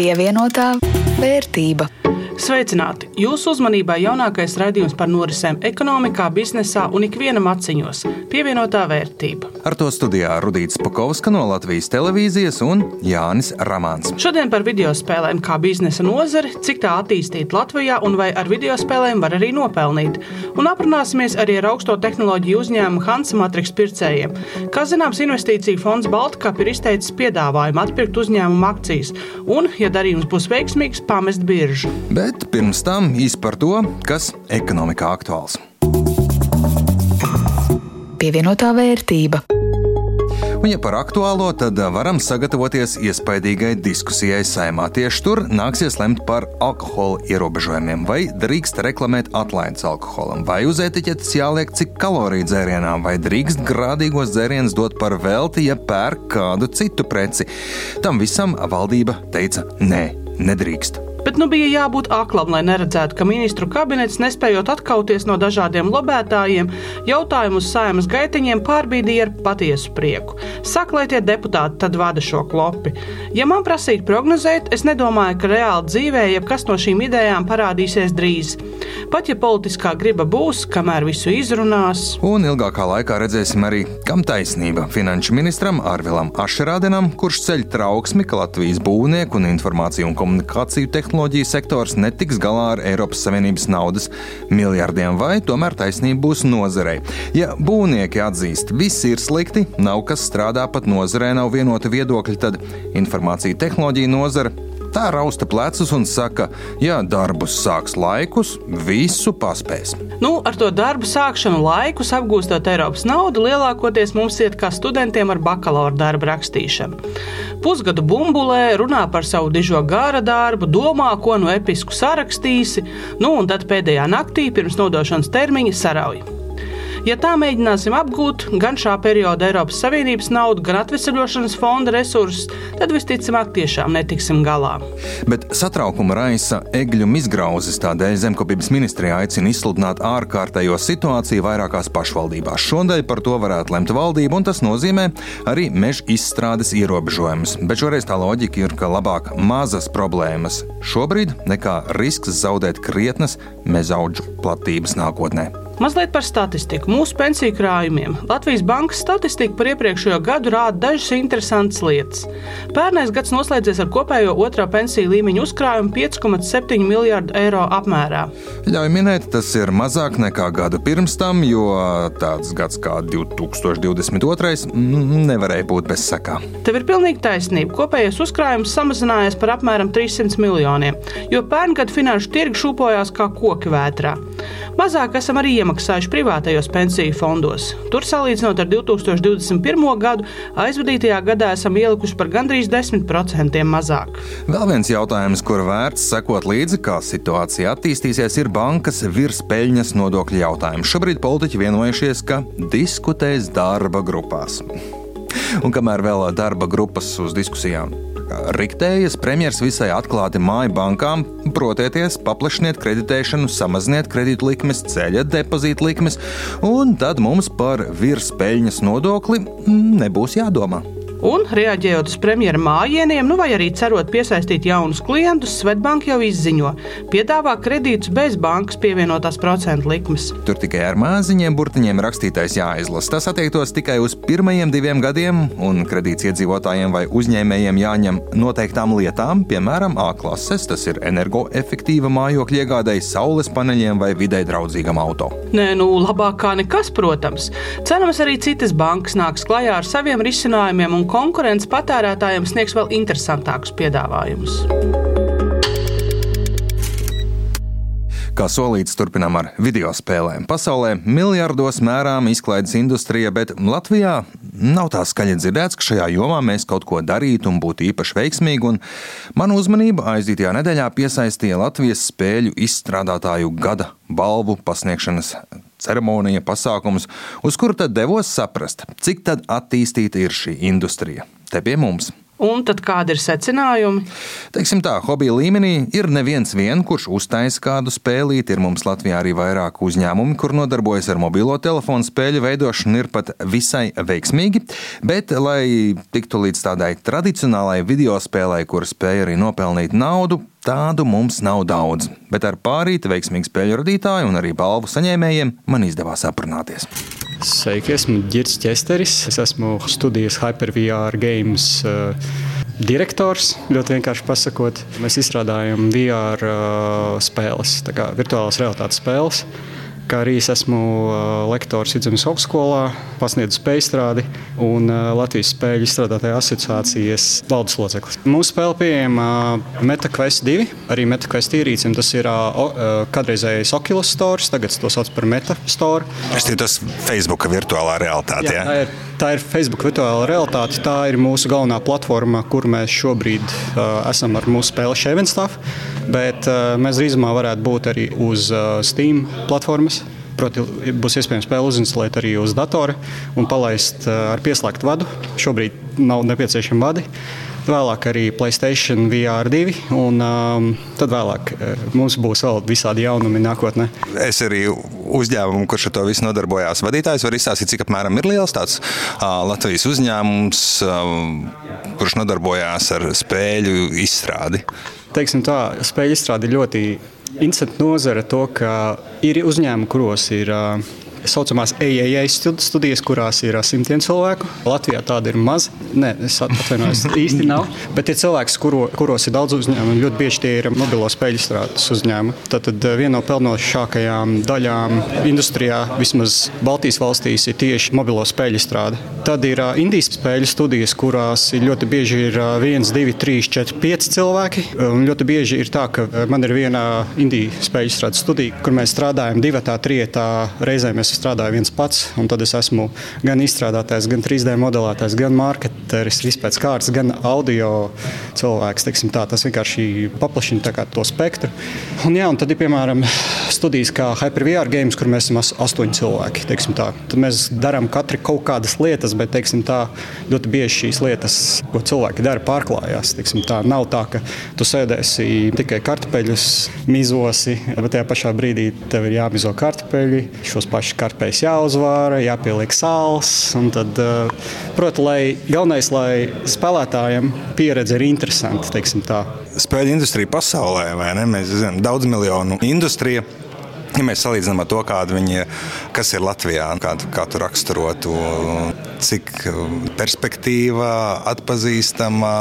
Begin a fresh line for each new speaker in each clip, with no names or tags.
Pievienotā vērtība.
Sveicināti! Jūsu uzmanībai jaunākais raidījums par norisēm ekonomikā, biznesā un ikvienam atziņos - pievienotā vērtība.
Ar to studijā Rudīts Pakovska no Latvijas televīzijas un Jānis Ramāns.
Šodien par video spēlēm kā biznesa nozari, cik tā attīstīta Latvijā un vai ar video spēlēm var arī nopelnīt. Un aprunāsimies arī ar augsto tehnoloģiju uzņēmumu Hansa Matrix pircējiem. Kā zināms, investīcija fonds Baltkap ir izteicis piedāvājumu atpirkt uzņēmumu akcijas un, ja darījums būs veiksmīgs, pamest biržu.
Bet pirms tam īsi par to, kas ekonomikā aktuāls.
Pievienotā vērtība.
Un, ja par aktuālo, tad varam sagatavoties iespaidīgai diskusijai saimā. Tieši tur nāksies lemt par alkohola ierobežojumiem. Vai drīkst reklamēt atlaides alkoholam, vai uz etiķetes jāliek cik kaloriju dzērienā, vai drīkst grādīgos dzērienus dot par velti, ja pērk kādu citu preci. Tam visam valdība teica nē, nedrīkst.
Bet nu bija jābūt aklam, lai neredzētu, ka ministru kabinets, nespējot atkauties no dažādiem lobētājiem, jautājumu uz saimas gaitiņiem pārbīdīja ar patiesu prieku. Saka, lai tie deputāti tad vada šo klopi. Ja man prasītu prognozēt, es nedomāju, ka reāli dzīvē jebkas no šīm idejām parādīsies drīz. Pat ja politiskā griba būs, kamēr visu izrunās.
Un ilgākā laikā redzēsim arī, kam taisnība finanšu ministram Arvilam Ašerādenam, kurš ceļ trauksmi, ka Latvijas būvnieku un informāciju un komunikāciju tehnoloģiju tehnoloģiju sektors netiks galā ar Eiropas Savienības naudas miljardiem, vai tomēr taisnība būs nozarei. Ja būvnieki atzīst, viss ir slikti, nav kas strādā pat nozarē, nav vienota viedokļa, tad informācija tehnoloģija nozara Tā rausta plecus un saka, ja darbus sāks laikus, visu paspēs.
Nu, ar to darbu sākšanu laikus, apgūstot Eiropas naudu, lielākoties mums iet kā studentiem ar bakalaura darbu rakstīšanu. Pusgadu bumbulē runā par savu dižo gāra darbu, domā, ko no episku sarakstīsi, nu un tad pēdējā naktī pirms nodošanas termiņa sarauj. Ja tā mēģināsim apgūt gan šā perioda Eiropas Savienības naudu, gan atvesaļošanas fonda resursus, tad visticamāk tiešām netiksim galā.
Bet satraukuma raisa egļu izgrauzes, tādēļ zemkopības ministrijā aicina izsludināt ārkārtējo situāciju vairākās pašvaldībās. Šodien par to varētu lemt valdība, un tas nozīmē arī meža izstrādes ierobežojumus. Bet šoreiz tā loģika ir, ka labāk mazas problēmas šobrīd nekā risks zaudēt krietnes mežaudžu platības nākotnē.
Mazliet par statistiku. Mūsu pensiju krājumiem Latvijas bankas statistika par iepriekšējo gadu rāda dažas interesantas lietas. Pērnais gads noslēdzies ar kopējo otrā pensiju līmeņa uzkrājumu 5,7 miljardu eiro apmērā.
Ļauj minēt, tas ir mazāk nekā gadu pirms tam, jo tāds gads kā 2022. nevarēja būt bez sekām.
Tev ir pilnīgi taisnība. Kopējais uzkrājums samazinājies par apmēram 300 miljoniem, jo pērngada finanšu tirgi šūpojās kā koki vētrā. Mazāk esam arī iemaksājuši privātajos pensiju fondos. Tur salīdzinot ar 2021. gadu, aizvadītajā gadā esam ielikuši par gandrīz 10% mazāk.
Vēl viens jautājums, kur vērts sekot līdzi, kā situācija attīstīsies, ir bankas virspeļņas nodokļu jautājums. Šobrīd politiķi vienojušies, ka diskutēs darba grupās. Un kamēr vēl darba grupas uz diskusijām riktējas, premjerministrs visai atklāti māja bankām, protieties, paplašiniet kreditēšanu, samaziniet kredītlikmes, ceļat depozītu likmes, un tad mums par virspeļņas nodokli nebūs jādomā.
Un, reaģējot uz premjera mājieniem, nu vai arī cerot piesaistīt jaunus klientus, Svetbank jau izziņo, piedāvā kredītus bez bankas pievienotās procentu likmes.
Tur tikai ar māziņiem burtiņiem rakstītais jāizlasa. Tas attiektos tikai uz pirmajiem diviem gadiem, un kredīts iedzīvotājiem vai uzņēmējiem jāņem noteiktām lietām, piemēram, A klases, tas ir energoefektīva mājokļa iegādēji, saules paneļiem vai vidē draudzīgam auto.
Nē, nu labāk kā nekas, protams. Cerams, arī citas bankas nāks klajā ar saviem risinājumiem un konkurence patērētājiem sniegs vēl interesantākus piedāvājumus.
Kā solīts, turpinām ar video spēlēm. Pasaulē miljardos mērām izklaides industrija, bet Latvijā nav tā skaļi dzirdēts, ka šajā jomā mēs kaut ko darītu un būtu īpaši veiksmīgi. Manu uzmanību aizdītajā nedēļā piesaistīja Latvijas spēļu izstrādātāju gada balvu pasniegšanas ceremonija, pasākums, uz kuru tad devos saprast, cik tad attīstīta ir šī industrija. Te pie mums
Un tad kādi ir secinājumi?
Teiksim tā, hobija līmenī ir neviens vien, kurš uztaisa kādu spēlīti. Ir mums Latvijā arī vairāk uzņēmumi, kur nodarbojas ar mobilo telefonu spēļu veidošanu, ir pat visai veiksmīgi. Bet, lai tiktu līdz tādai tradicionālai video spēlei, kur spēja arī nopelnīt naudu, Tādu mums nav daudz, bet ar pārīti veiksmīgu spēļu radītāju un arī balvu saņēmējiem man izdevās aprunāties.
Sveiki, esmu Girts Česteris. Es esmu studijas HyperVR Games. Uh, direktors, ļoti vienkārši pasakot, mēs izstrādājam VR uh, spēles, kā virtuālās realitātes spēles kā arī es esmu lektors Vidzemes augstskolā, pasniedzu spēju izstrādi un Latvijas spēļu izstrādātāja asociācijas valdes loceklis. Mūsu spēle pieejama MetaQuest 2, arī MetaQuest ierīcim. Tas ir kādreizējais Oculus Store, tagad to sauc par Metastore.
Tas ir tas Facebook virtuālā realitāte.
Jā, ir, tā ir Facebook virtuālā realitāte. Tā ir mūsu galvenā platforma, kur mēs šobrīd uh, esam ar mūsu spēli Shavenstaff. Bet uh, mēs drīzumā varētu būt arī uz uh, Steam platformas. Proti, būs iespējams spēli uzinstalēt arī uz datora un palaist ar pieslēgtu vadu. Šobrīd nav nepieciešami vadi. Vēlāk arī Playstation VR 2, un um, tad vēlāk mums būs vēl visādi jaunumi nākotnē.
Es arī uzņēmumu, kurš ar to visu nodarbojās, vadītājs var izstāstīt, cik apmēram ir liels tāds uh, Latvijas uzņēmums, uh, kurš nodarbojās ar spēļu izstrādi.
Teiksim tā, spēļu izstrāde ļoti interesanta nozara to, ka ir uzņēmumi, kuros ir uh, saucamās AAA studijas, kurās ir simtiem cilvēku. Latvijā tāda ir maz. Nē, es atvainojos, īsti nav. Bet ir cilvēki, kuro, kuros ir daudz uzņēmumu. Ļoti bieži tie ir mobilo spēļu strādes uzņēmumi. Tad, tad viena no pelnošākajām daļām industrijā, vismaz Baltijas valstīs, ir tieši mobilo spēļu strāde. Tad ir Indijas spēļu studijas, kurās ir ļoti bieži ir viens, divi, trīs, četri, pieci cilvēki. Un ļoti bieži ir tā, ka man ir viena Indijas spēļu strādes studija, kur mēs strādājam divatā, trijotā reizē. Mēs es strādāju viens pats, un tad es esmu gan izstrādātājs, gan 3D modelētājs, gan marketeris, vispēc kārtas, gan audio cilvēks. Tā, tas vienkārši paplašina to spektru. Un, jā, un tad ir piemēram studijas kā HyperVR games, kur mēs esam astoņi cilvēki. Tad mēs darām katru kaut kādas lietas, bet tā, ļoti bieži šīs lietas, ko cilvēki dara, pārklājās. Tā, nav tā, ka tu sēdēsi tikai kartupeļus, mizosi, bet tajā pašā brīdī tev ir jāmizo kartupeļi, šos pašus karpējs jāuzvāra, jāpieliek sāls. Tad, eh, proti, lai galvenais, lai spēlētājiem pieredze ir interesanta.
Spēļu industrija pasaulē, vai ne? Mēs zinām, daudz miljonu industrija. Ja mēs salīdzinām ar to, kāda viņi kas ir Latvijā, kādu, kā tu raksturotu, cik perspektīva, atpazīstama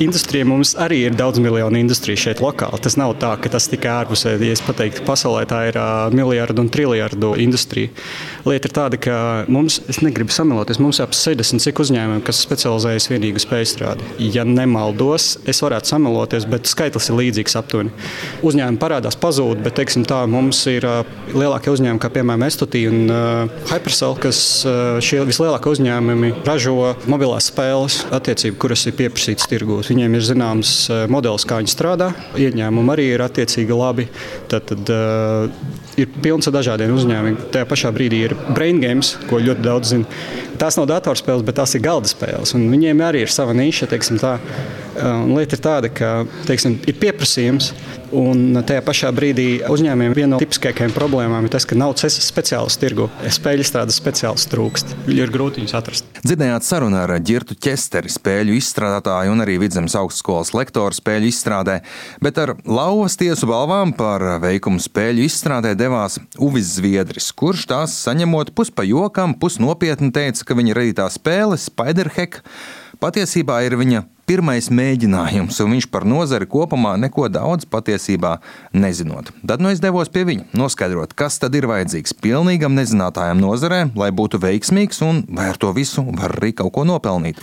Industrija mums arī ir daudz miljonu industrija šeit lokāli. Tas nav tā, ka tas tikai ārpusē, ja es pateiktu, pasaulē tā ir uh, miljardu un triljardu industrija. Lieta ir tāda, ka mums, es negribu samiloties, mums ir ap 60 cik uzņēmumi, kas specializējas vienīgi uz spēju strādi. Ja nemaldos, es varētu samiloties, bet skaitlis ir līdzīgs aptuveni. Uzņēmumi parādās, pazūd, bet teiksim, tā, mums ir uh, lielākie uzņēmumi, kā piemēram Estotī un uh, Hypercell, kas uh, šie vislielākie uzņēmumi ražo mobilās spēles, kuras ir pieprasītas tirgū. Viņiem ir zināms eh, modelis, kā viņi strādā. Ieņēmumi arī ir attiecīgi labi. Tad, tad uh, ir pilns ar dažādiem uzņēmumiem. Tajā pašā brīdī ir brain games, ko ļoti daudz zina. Tās nav datorspēles, bet tās ir galda spēles. Viņiem arī ir sava niša. Un lieta ir tāda, ka teiksim, ir pieprasījums, un tajā pašā brīdī uzņēmējiem viena no tipiskākajām problēmām ir tas, ka nav speciālistu tirgu. Spēļu strādes speciālistu trūkst. Ir grūti viņus atrast.
Dzirdējāt sarunu ar Girtu Česteri, spēļu izstrādātāju un arī Vidzemes augstskolas lektoru spēļu izstrādē, bet ar lauvas tiesu balvām par veikumu spēļu izstrādē devās Uvis Zviedris, kurš tās saņemot pus pa jokam, pus nopietni teica, ka viņa radītā spēle Spiderheck patiesībā ir viņa pirmais mēģinājums, un viņš par nozari kopumā neko daudz patiesībā nezinot. Tad nu es devos pie viņa, noskaidrot, kas tad ir vajadzīgs pilnīgam nezinātājam nozarē, lai būtu veiksmīgs un vai ar to visu var arī kaut ko nopelnīt.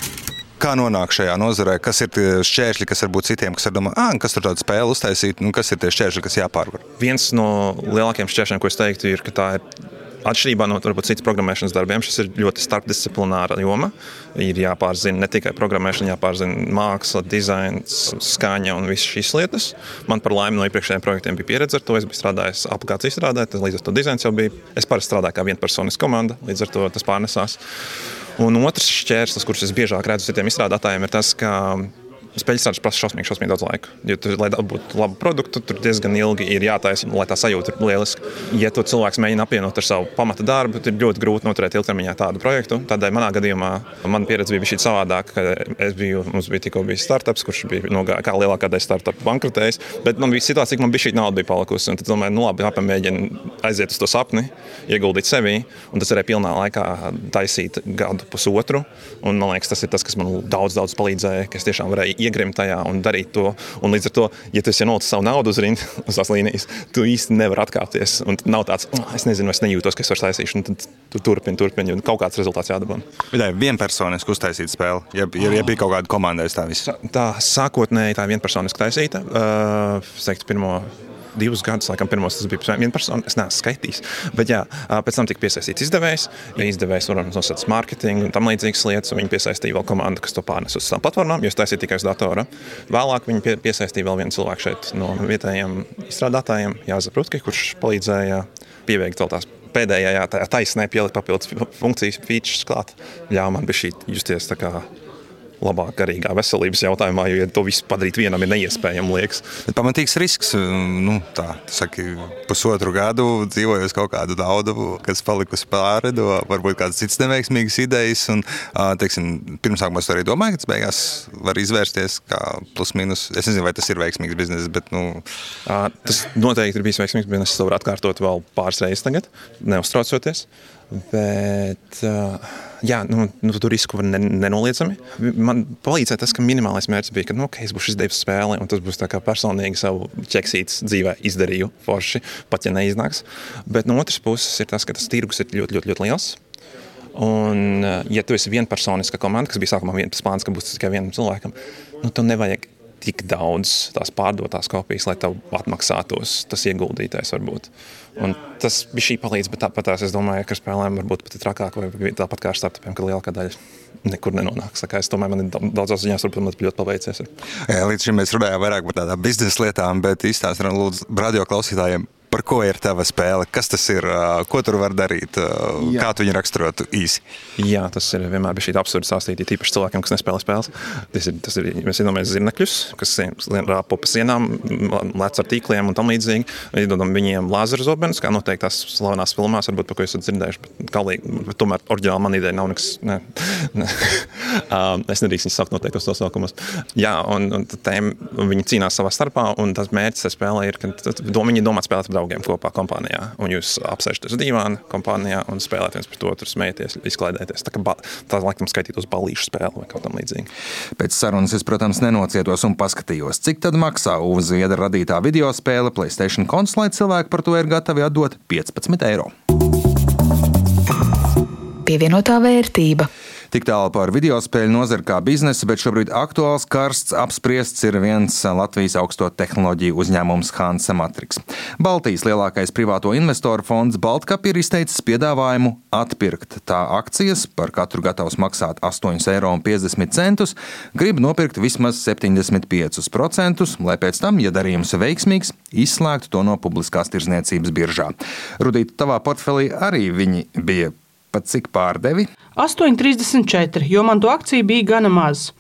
Kā nonākt šajā nozarē, kas ir tie šķēršļi, kas varbūt citiem, kas ir domā, ah, kas tur tādu spēli uztaisīt, nu, kas ir tie šķēršļi, kas jāpārvar?
Viens no lielākajiem šķēršļiem, ko es teiktu, ir, ka tā ir Atšķirībā no varbūt, citas programmēšanas darbiem, šis ir ļoti starpdisciplināra joma. Ir jāpārzina ne tikai programmēšana, jāpārzina māksla, dizains, skaņa un visas šīs lietas. Man par laimi no iepriekšējiem projektiem bija pieredze ar to. Es biju strādājis aplikāciju izstrādē, līdz ar to dizains jau bija. Es parasti strādāju kā vienpersonas komanda, līdz ar to tas pārnesās. Un otrs šķērslis, kurus es biežāk redzu citiem izstrādātājiem, ir tas, ka Spēļu strādes prasa šausmīgi, šausmīgi daudz laika. Jo, tu, lai dabūtu labu produktu, tur diezgan ilgi ir jātaisa, lai tā sajūta ir lieliska. Ja to cilvēks mēģina apvienot ar savu pamata darbu, tad ir ļoti grūti noturēt ilgtermiņā tādu projektu. Tādēļ manā gadījumā mana pieredze bija šī savādāka. Es biju, mums bija tikko bijis startups, kurš bija nogājis kā lielākā daļa startup bankrotējis. Bet man bija situācija, ka man bija šī nauda bija palikusi. Tad domāju, nu labi, jāpamēģina aiziet uz to sapni, ieguldīt sevī. Un tas varēja pilnā laikā taisīt gadu, pusotru. Un, man liekas, tas ir tas, kas man daudz, daudz palīdzēja, ka es tiešām varēju iegrimt tajā un darīt to. Un līdz ar to, ja tu esi nolicis savu naudu uz, rind, uz tās līnijas, tu īsti nevari atkāpties. Un nav tāds, oh, es nezinu, es nejūtos, ka es varu taisīšu. Tad tu turpini, turpini, un kaut kāds rezultāts jādabūna.
Vidēji vienpersoniski uztaisīta spēle, ja, ja, ja bija kaut kāda komanda aiz tā visa.
Tā sākotnēji tā vienpersoniski taisīta. Uh, teiktu, pirmo divus gadus, laikam, pirmos tas bija viena persona. Es neesmu skaitījis. Bet, jā, pēc tam tika piesaistīts izdevējs. Izdevējs var nosaukt mārketingu un tam līdzīgas lietas. Viņi piesaistīja vēl komandu, kas to pārnes uz savām platformām, jo es taisīju tikai uz datora. Vēlāk viņi pie, piesaistīja vēl vienu cilvēku šeit no vietējiem izstrādātājiem, Jāza Prutke, kurš palīdzēja pieveikt vēl tās pēdējā taisnē pielikt papildus funkcijas, features klāt. Ļāva man bija šī justies tā kā labāk garīgā veselības jautājumā, jo ja to visu padarīt vienam ir neiespējami. Liekas.
Bet pamatīgs risks, nu, tā saki, pusotru gadu dzīvojot kaut kādu naudu, kas palikusi pāri, varbūt kādas citas neveiksmīgas idejas. Un, teiksim, pirmsākumā es arī domāju, ka tas beigās var izvērsties kā plus mīnus. Es nezinu, vai tas ir veiksmīgs bizness, bet. Nu...
Tas noteikti ir bijis veiksmīgs bizness. Es to varu atkārtot vēl pāris reizes tagad, neuztraucoties. Bet, jā, nu, nu, tur risku var nenoliedzami. Man palīdzēja tas, ka minimālais mērķis bija, ka nu, okay, es būšu izdevis spēli, un tas būs personīgi savu ķeksītes dzīvē izdarīju forši, pat ja neiznāks. Bet no otras puses ir tas, ka tas tirgus ir ļoti, ļoti, ļoti liels. Un, ja tu esi vienpersoniska komanda, kas bija sākumā viens plāns, ka būs tikai vienam cilvēkam, nu, tad nevajag tik daudz tās pārdotās kopijas, lai tev atmaksātos tas ieguldītais varbūt. Un tas bija šī palīdzība, bet tāpat es domāju, ka spēlēm varbūt pat ir trakāk, vai tāpat kā ar startupiem, ka lielākā daļa nekur nenonāks. Es domāju, man ir daudzās ziņās, varbūt man ļoti paveicies.
Jā, līdz šim mēs runājām vairāk par tādām biznesa lietām, bet izstāstiet lūdzu radio klausītājiem, Par ko ir tava spēle? Kas tas ir? Ko tur var darīt? Jā. Kā tu viņu raksturotu īsi?
Jā, tas ir vienmēr bijis absurds stāstīt, ja tīpaši cilvēkiem, kas nespēlē spēles. Tas ir, tas ir mēs iedomājamies zirnekļus, kas rāpo pa sienām, lec ar tīkliem un tam līdzīgi. Iedodam viņiem lāzeru zobenus, kā noteikti tās slavenās filmās, varbūt, par ko esat dzirdējuši. Bet, galīgi, bet tomēr oriģināli man ideja nav nekas. Ne, ne. es nedrīkst viņus saukt noteikti uz to saukumus. Jā, un, un tēm, viņi cīnās savā starpā, un tas mērķis spēlē ir, ka viņi domā spēlēt draugiem kopā kompānijā. Un jūs apsēžaties uz dīvāna kompānijā un spēlējat viens pret otru, smējaties, izklaidēties. Tā kā tā laikam skaitītos balīšu spēli vai kaut kam līdzīgu.
Pēc sarunas es, protams, nenocietos un paskatījos, cik tad maksā Uva Ziedra radītā video spēle PlayStation konsolē. Cilvēki par to ir gatavi atdot 15 eiro.
Pievienotā vērtība.
Tik tālu par video spēļu nozari kā biznesu, bet šobrīd aktuāls karsts apspriests ir viens Latvijas augsto tehnoloģiju uzņēmums Hansa Matrix. Baltijas lielākais privāto investoru fonds Baltkap ir izteicis piedāvājumu atpirkt tā akcijas, par katru gatavs maksāt 8,50 eiro, grib nopirkt vismaz 75%, lai pēc tam, ja darījums veiksmīgs, izslēgtu to no publiskās tirzniecības biržā. Rudīt, tavā portfelī arī viņi bija pat cik pārdevi?
8,34, jo man to akciju bija gana maz.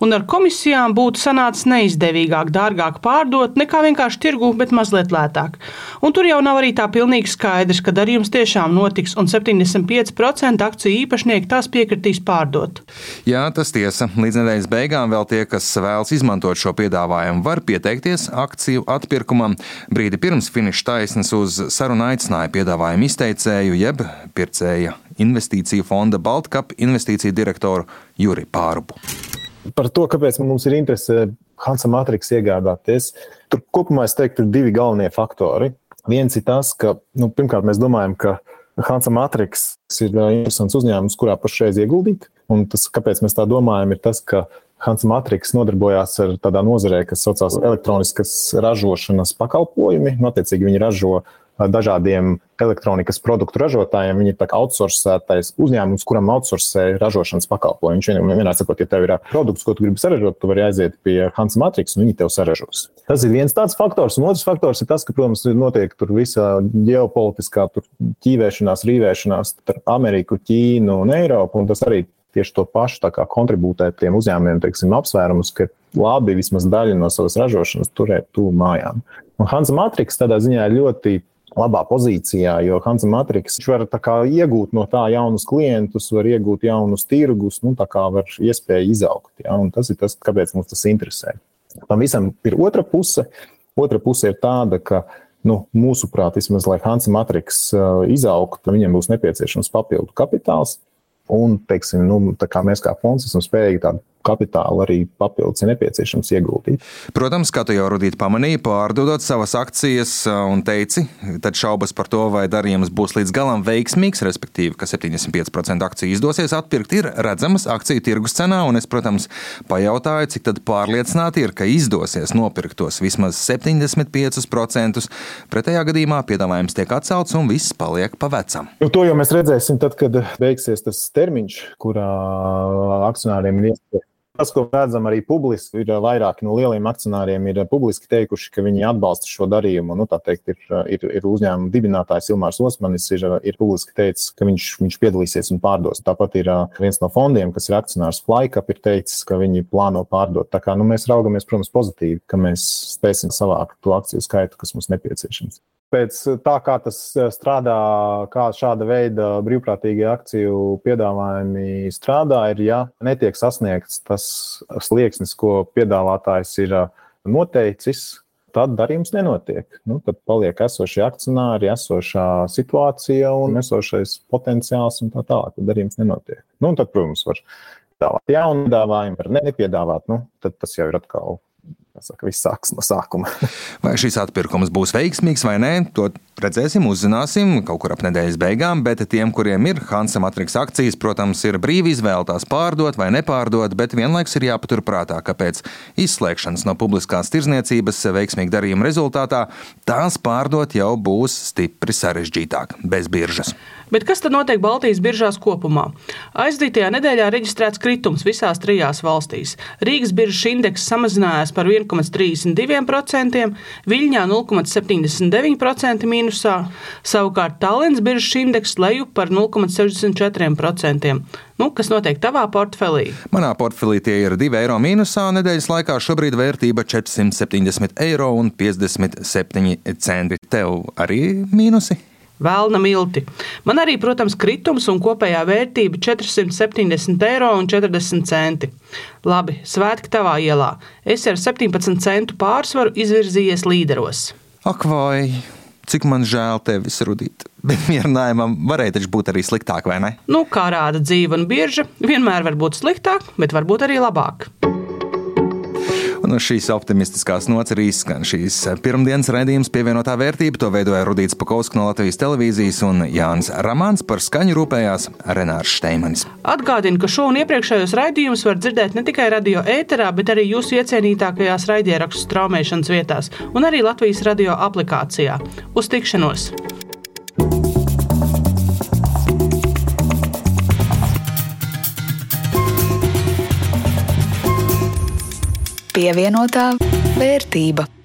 Un ar komisijām būtu sanācis neizdevīgāk, dārgāk pārdot nekā vienkārši tirgu, bet mazliet lētāk. Un tur jau nav arī tā pilnīgi skaidrs, ka darījums tiešām notiks, un 75% akciju īpašnieki tās piekritīs pārdot.
Jā, tas tiesa. Līdz nedēļas beigām vēl tie, kas vēlas izmantot šo piedāvājumu, var pieteikties akciju atpirkumam. Brīdi pirms finiša taisnes uz sarunu aicināja piedāvājumu izteicēju jeb pircēja investīciju fonda Baltkap investīciju direktoru Juri Pārbu.
Par to, kāpēc mums ir interese Hansa Matrix iegādāties, tur kopumā es teiktu, ir divi galvenie faktori. Viens ir tas, ka nu, pirmkārt mēs domājam, ka Hansa Matrix ir interesants uzņēmums, kurā pašreiz ieguldīt. Un tas, kāpēc mēs tā domājam, ir tas, ka Hansa Matrix nodarbojās ar tādā nozarē, kas saucās elektroniskas ražošanas pakalpojumi. Nu, attiecīgi, viņi ražo dažādiem elektronikas produktu ražotājiem. Viņi ir outsourcētais uzņēmums, kuram outsourcē ražošanas pakalpojumu. Viņš vienmēr sakot, ja tev ir produkts, ko tu gribi saražot, tu vari aiziet pie Hansa Matrix un viņi tev saražos. Tas ir viens tāds faktors. Un otrs faktors ir tas, ka, protams, notiek tur visa ģeopolitiskā tur ķīvēšanās, rīvēšanās starp Ameriku, Ķīnu un Eiropu. Un tas arī tieši to pašu kontribūtēt tiem uzņēmumiem, teiksim, apsvērumus, ka labi vismaz daļu no savas ražošanas turēt tuvu mājām. Un Hansa Matrix tādā ziņā ir ļoti labā pozīcijā, jo Hansa Matrix var kā, iegūt no tā jaunus klientus, var iegūt jaunus tirgus, nu, tā kā var iespēja izaugt. Ja? Tas ir tas, kāpēc mums tas interesē. Tam visam ir otra puse. Otra puse ir tāda, ka nu, mūsuprāt, vismaz lai Hansa Matrix uh, izaugtu, viņam būs nepieciešams papildu kapitāls. Un, teiksim, nu, kā mēs kā fonds esam spējīgi tādu kapitālu arī papildus ir nepieciešams ieguldīt.
Protams, kā tu jau rudīt pamanīji, pārdodot savas akcijas un teici, tad šaubas par to, vai darījums būs līdz galam veiksmīgs, respektīvi, ka 75% akciju izdosies atpirkt, ir redzamas akciju tirgus cenā. Un es, protams, pajautāju, cik pārliecināti ir, ka izdosies nopirkt tos vismaz 75%. Pretējā gadījumā piedāvājums tiek atcelts un viss paliek pa vecam.
Nu, to jau mēs redzēsim, tad, kad beigsies tas termiņš, kurā akcionāriem ir iespēja Tas, ko redzam arī publiski, ir vairāki no lieliem akcionāriem ir publiski teikuši, ka viņi atbalsta šo darījumu. Nu, tā teikt, ir, ir, ir uzņēmuma dibinātājs Ilmārs Osmanis, ir, ir publiski teicis, ka viņš, viņš piedalīsies un pārdos. Tāpat ir viens no fondiem, kas ir akcionārs Flycap, ir teicis, ka viņi plāno pārdot. Tā kā nu, mēs raugamies, protams, pozitīvi, ka mēs spēsim savākt to akciju skaitu, kas mums nepieciešams pēc tā, kā tas e, strādā, kā šāda veida brīvprātīgie akciju piedāvājumi strādā, ir, ja netiek sasniegts tas slieksnis, ko piedāvātājs ir e, noteicis, tad darījums nenotiek. Nu, tad paliek esošie akcionāri, esošā situācija un esošais potenciāls un tā tālāk. Tad darījums nenotiek. Nu, tad, protams, var piedāvāt jaunu piedāvājumu, var nepiedāvāt. Nu, tad tas jau ir atkal Saka, viss sāks no sākuma.
vai šis atpirkums būs veiksmīgs vai nē, to redzēsim, uzzināsim kaut kur ap nedēļas beigām. Bet tiem, kuriem ir Hansa Matrix akcijas, protams, ir brīva izvēle tās pārdot vai nepārdot, bet vienlaikus ir jāpaturprātā, ka pēc izslēgšanas no publiskās tirzniecības veiksmīga darījuma rezultātā tās pārdot jau būs stipri sarežģītāk, bez biržas.
Bet kas tad notiek Baltijas biržās kopumā? Aizdītajā nedēļā reģistrēts kritums visās trijās valstīs. Rīgas biržas indeks samazinājās par 1,32%, Viļņā 0,79% mīnusā, savukārt Tallinas biržas indeks leju par 0,64%. Nu, kas notiek tavā portfelī?
Manā portfelī tie ir 2 eiro mīnusā. Nedēļas laikā šobrīd vērtība 470 eiro un 57 centi. Tev arī mīnusi?
Vēlna milti. Man arī, protams, kritums un kopējā vērtība 470 eiro un 40 centi. Labi, svētki tavā ielā. Es ar 17 centu pārsvaru izvirzījies līderos.
Ak, vai! Cik man žēl tevis rudīt. Bet mierinājumam varēja taču būt arī sliktāk, vai ne?
Nu, kā rāda dzīve un bieža, vienmēr var būt sliktāk, bet varbūt arī labāk.
Un uz šīs optimistiskās nots arī skan šīs pirmdienas raidījums pievienotā vērtība. To veidoja Rudīts Pakausks no Latvijas televīzijas un Jānis Ramāns par skaņu rūpējās Renārs Šteimanis.
Atgādinu, ka šo un iepriekšējos raidījumus var dzirdēt ne tikai radio ēterā, bet arī jūsu iecienītākajās raidierakstu straumēšanas vietās un arī Latvijas radio aplikācijā. Uz tikšanos!
Pievienotā vērtība.